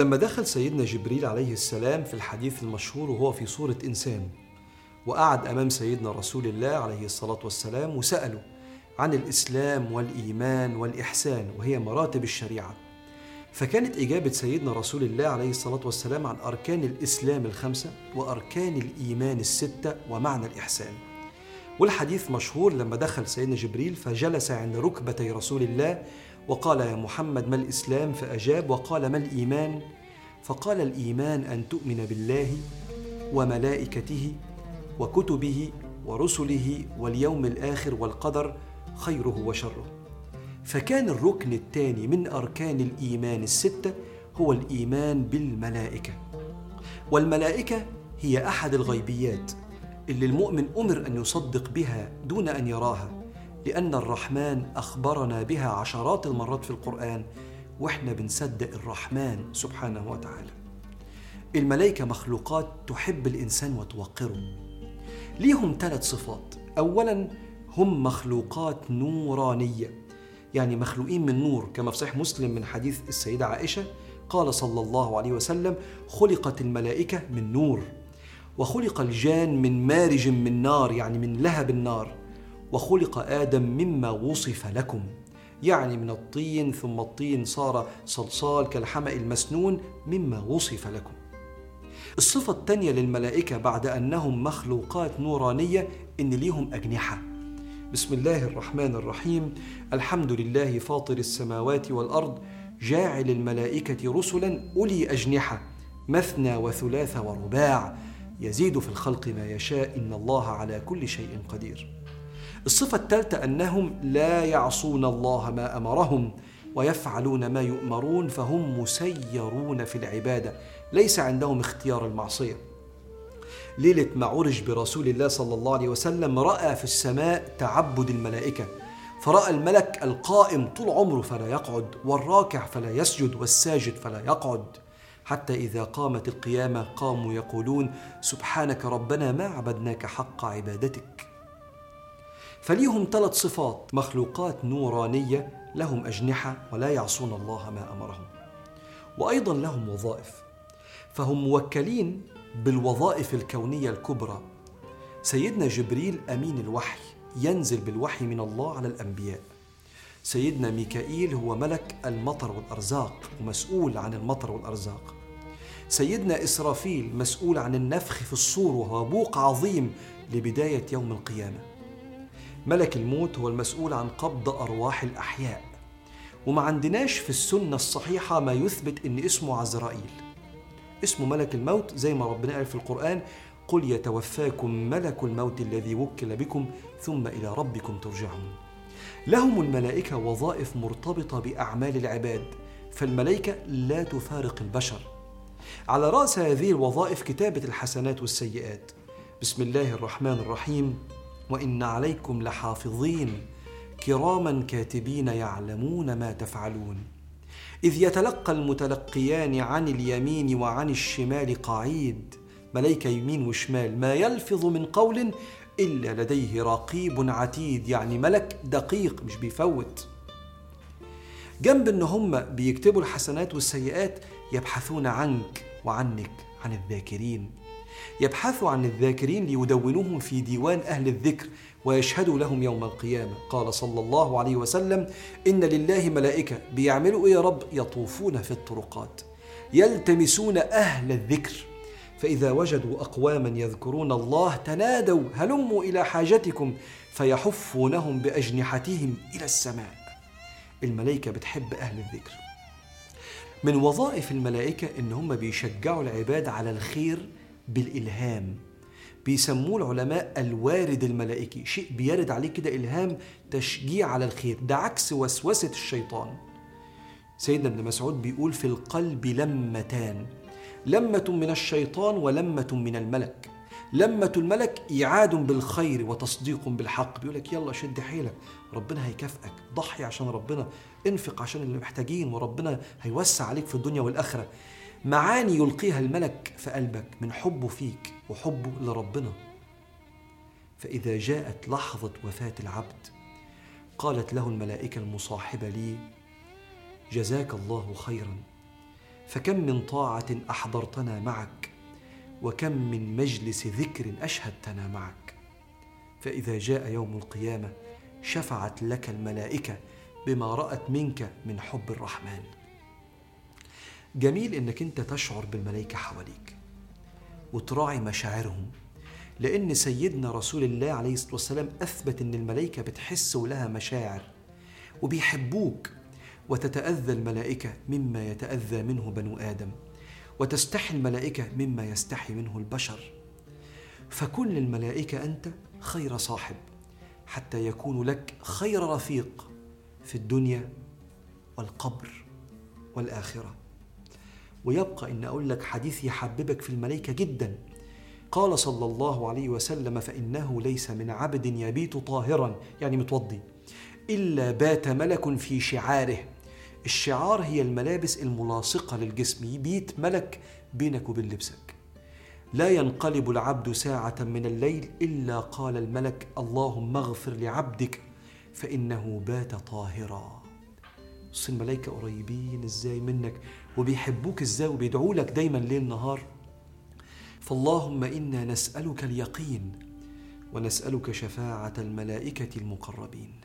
لما دخل سيدنا جبريل عليه السلام في الحديث المشهور وهو في صورة إنسان وقعد أمام سيدنا رسول الله عليه الصلاة والسلام وسأله عن الإسلام والإيمان والإحسان وهي مراتب الشريعة. فكانت إجابة سيدنا رسول الله عليه الصلاة والسلام عن أركان الإسلام الخمسة وأركان الإيمان الستة ومعنى الإحسان. والحديث مشهور لما دخل سيدنا جبريل فجلس عند ركبتي رسول الله وقال يا محمد ما الإسلام فأجاب وقال ما الإيمان؟ فقال الإيمان أن تؤمن بالله وملائكته وكتبه ورسله واليوم الآخر والقدر خيره وشره. فكان الركن الثاني من أركان الإيمان الستة هو الإيمان بالملائكة. والملائكة هي أحد الغيبيات اللي المؤمن أمر أن يصدق بها دون أن يراها. لأن الرحمن أخبرنا بها عشرات المرات في القرآن وإحنا بنصدق الرحمن سبحانه وتعالى. الملائكة مخلوقات تحب الإنسان وتوقره. ليهم ثلاث صفات. أولا هم مخلوقات نورانية يعني مخلوقين من نور كما في صحيح مسلم من حديث السيدة عائشة قال صلى الله عليه وسلم خلقت الملائكة من نور وخلق الجان من مارج من نار يعني من لهب النار. وخلق آدم مما وصف لكم يعني من الطين ثم الطين صار صلصال كالحمأ المسنون مما وصف لكم. الصفة الثانية للملائكة بعد أنهم مخلوقات نورانية إن ليهم أجنحة. بسم الله الرحمن الرحيم. الحمد لله فاطر السماوات والأرض جاعل الملائكة رسلا أولي أجنحة مثنى وثلاث ورباع يزيد في الخلق ما يشاء إن الله على كل شيء قدير. الصفة الثالثة أنهم لا يعصون الله ما أمرهم ويفعلون ما يؤمرون فهم مسيرون في العبادة. ليس عندهم اختيار المعصية. ليلة ما عرج برسول الله صلى الله عليه وسلم رأى في السماء تعبد الملائكة. فرأى الملك القائم طول عمره فلا يقعد والراكع فلا يسجد والساجد فلا يقعد. حتى إذا قامت القيامة قاموا يقولون سبحانك ربنا ما عبدناك حق عبادتك. فليهم ثلاث صفات مخلوقات نورانية لهم أجنحة ولا يعصون الله ما أمرهم. وأيضا لهم وظائف. فهم موكلين بالوظائف الكونية الكبرى. سيدنا جبريل أمين الوحي ينزل بالوحي من الله على الأنبياء. سيدنا ميكائيل هو ملك المطر والأرزاق ومسؤول عن المطر والأرزاق. سيدنا إسرافيل مسؤول عن النفخ في الصور وهو بوق عظيم لبداية يوم القيامة. ملك الموت هو المسؤول عن قبض أرواح الأحياء. وما عندناش في السنة الصحيحة ما يثبت إن اسمه عزرائيل. اسمه ملك الموت زي ما ربنا قال في القرآن قل يتوفاكم ملك الموت الذي وكل بكم ثم إلى ربكم ترجعون. لهم الملائكة وظائف مرتبطة بأعمال العباد فالملائكة لا تفارق البشر. على رأس هذه الوظائف كتابة الحسنات والسيئات. بسم الله الرحمن الرحيم. وإن عليكم لحافظين. كراما كاتبين يعلمون ما تفعلون. إذ يتلقى المتلقيان عن اليمين وعن الشمال قعيد. ملائكه يمين وشمال ما يلفظ من قول إلا لديه رقيب عتيد. يعني ملك دقيق مش بيفوت. جنب إن هم بيكتبوا الحسنات والسيئات يبحثون عنك وعنك عن الذاكرين. يبحثوا عن الذاكرين ليدونوهم في ديوان أهل الذكر ويشهدوا لهم يوم القيامة. قال صلى الله عليه وسلم إن لله ملائكة بيعملوا إيه يا رب؟ يطوفون في الطرقات يلتمسون أهل الذكر. فإذا وجدوا أقواما يذكرون الله تنادوا هلموا إلى حاجتكم فيحفونهم بأجنحتهم إلى السماء. الملائكة بتحب أهل الذكر. من وظائف الملائكة إن هم بيشجعوا العباد على الخير بالإلهام. بيسموه العلماء الوارد الملائكي. شيء بيرد عليه كده إلهام تشجيع على الخير. ده عكس وسوسة الشيطان. سيدنا ابن مسعود بيقول في القلب لمتان. لمة من الشيطان ولمة من الملك. لمة الملك إيعاد بالخير وتصديق بالحق. بيقول لك يلا شد حيلك. ربنا هيكافئك. ضحي عشان ربنا. انفق عشان اللي محتاجين وربنا هيوسع عليك في الدنيا والآخرة. معاني يلقيها الملك في قلبك من حبه فيك وحبه لربنا. فإذا جاءت لحظة وفاة العبد قالت له الملائكة المصاحبة لي جزاك الله خيرا. فكم من طاعة أحضرتنا معك وكم من مجلس ذكر أشهدتنا معك. فإذا جاء يوم القيامة شفعت لك الملائكة بما رأت منك من حب الرحمن. جميل إنك أنت تشعر بالملائكة حواليك وتراعي مشاعرهم لأن سيدنا رسول الله عليه الصلاة والسلام أثبت أن الملائكة بتحس ولها مشاعر وبيحبوك وتتأذى الملائكة مما يتأذى منه بنو آدم وتستحي الملائكة مما يستحي منه البشر. فكن للملائكة أنت خير صاحب حتى يكون لك خير رفيق في الدنيا والقبر والآخرة. ويبقى إن أقول لك حديث يحببك في الملائكة جدا. قال صلى الله عليه وسلم فإنه ليس من عبد يبيت طاهرا يعني متوضي إلا بات ملك في شعاره. الشعار هي الملابس الملاصقة للجسم يبيت ملك بينك وبين لبسك. لا ينقلب العبد ساعة من الليل إلا قال الملك اللهم اغفر لعبدك فإنه بات طاهرا. بص الملائكة قريبين إزاي منك وبيحبوك إزاي وبيدعوا لك دايما ليل نهار. فاللهم إنا نسألك اليقين ونسألك شفاعة الملائكة المقربين.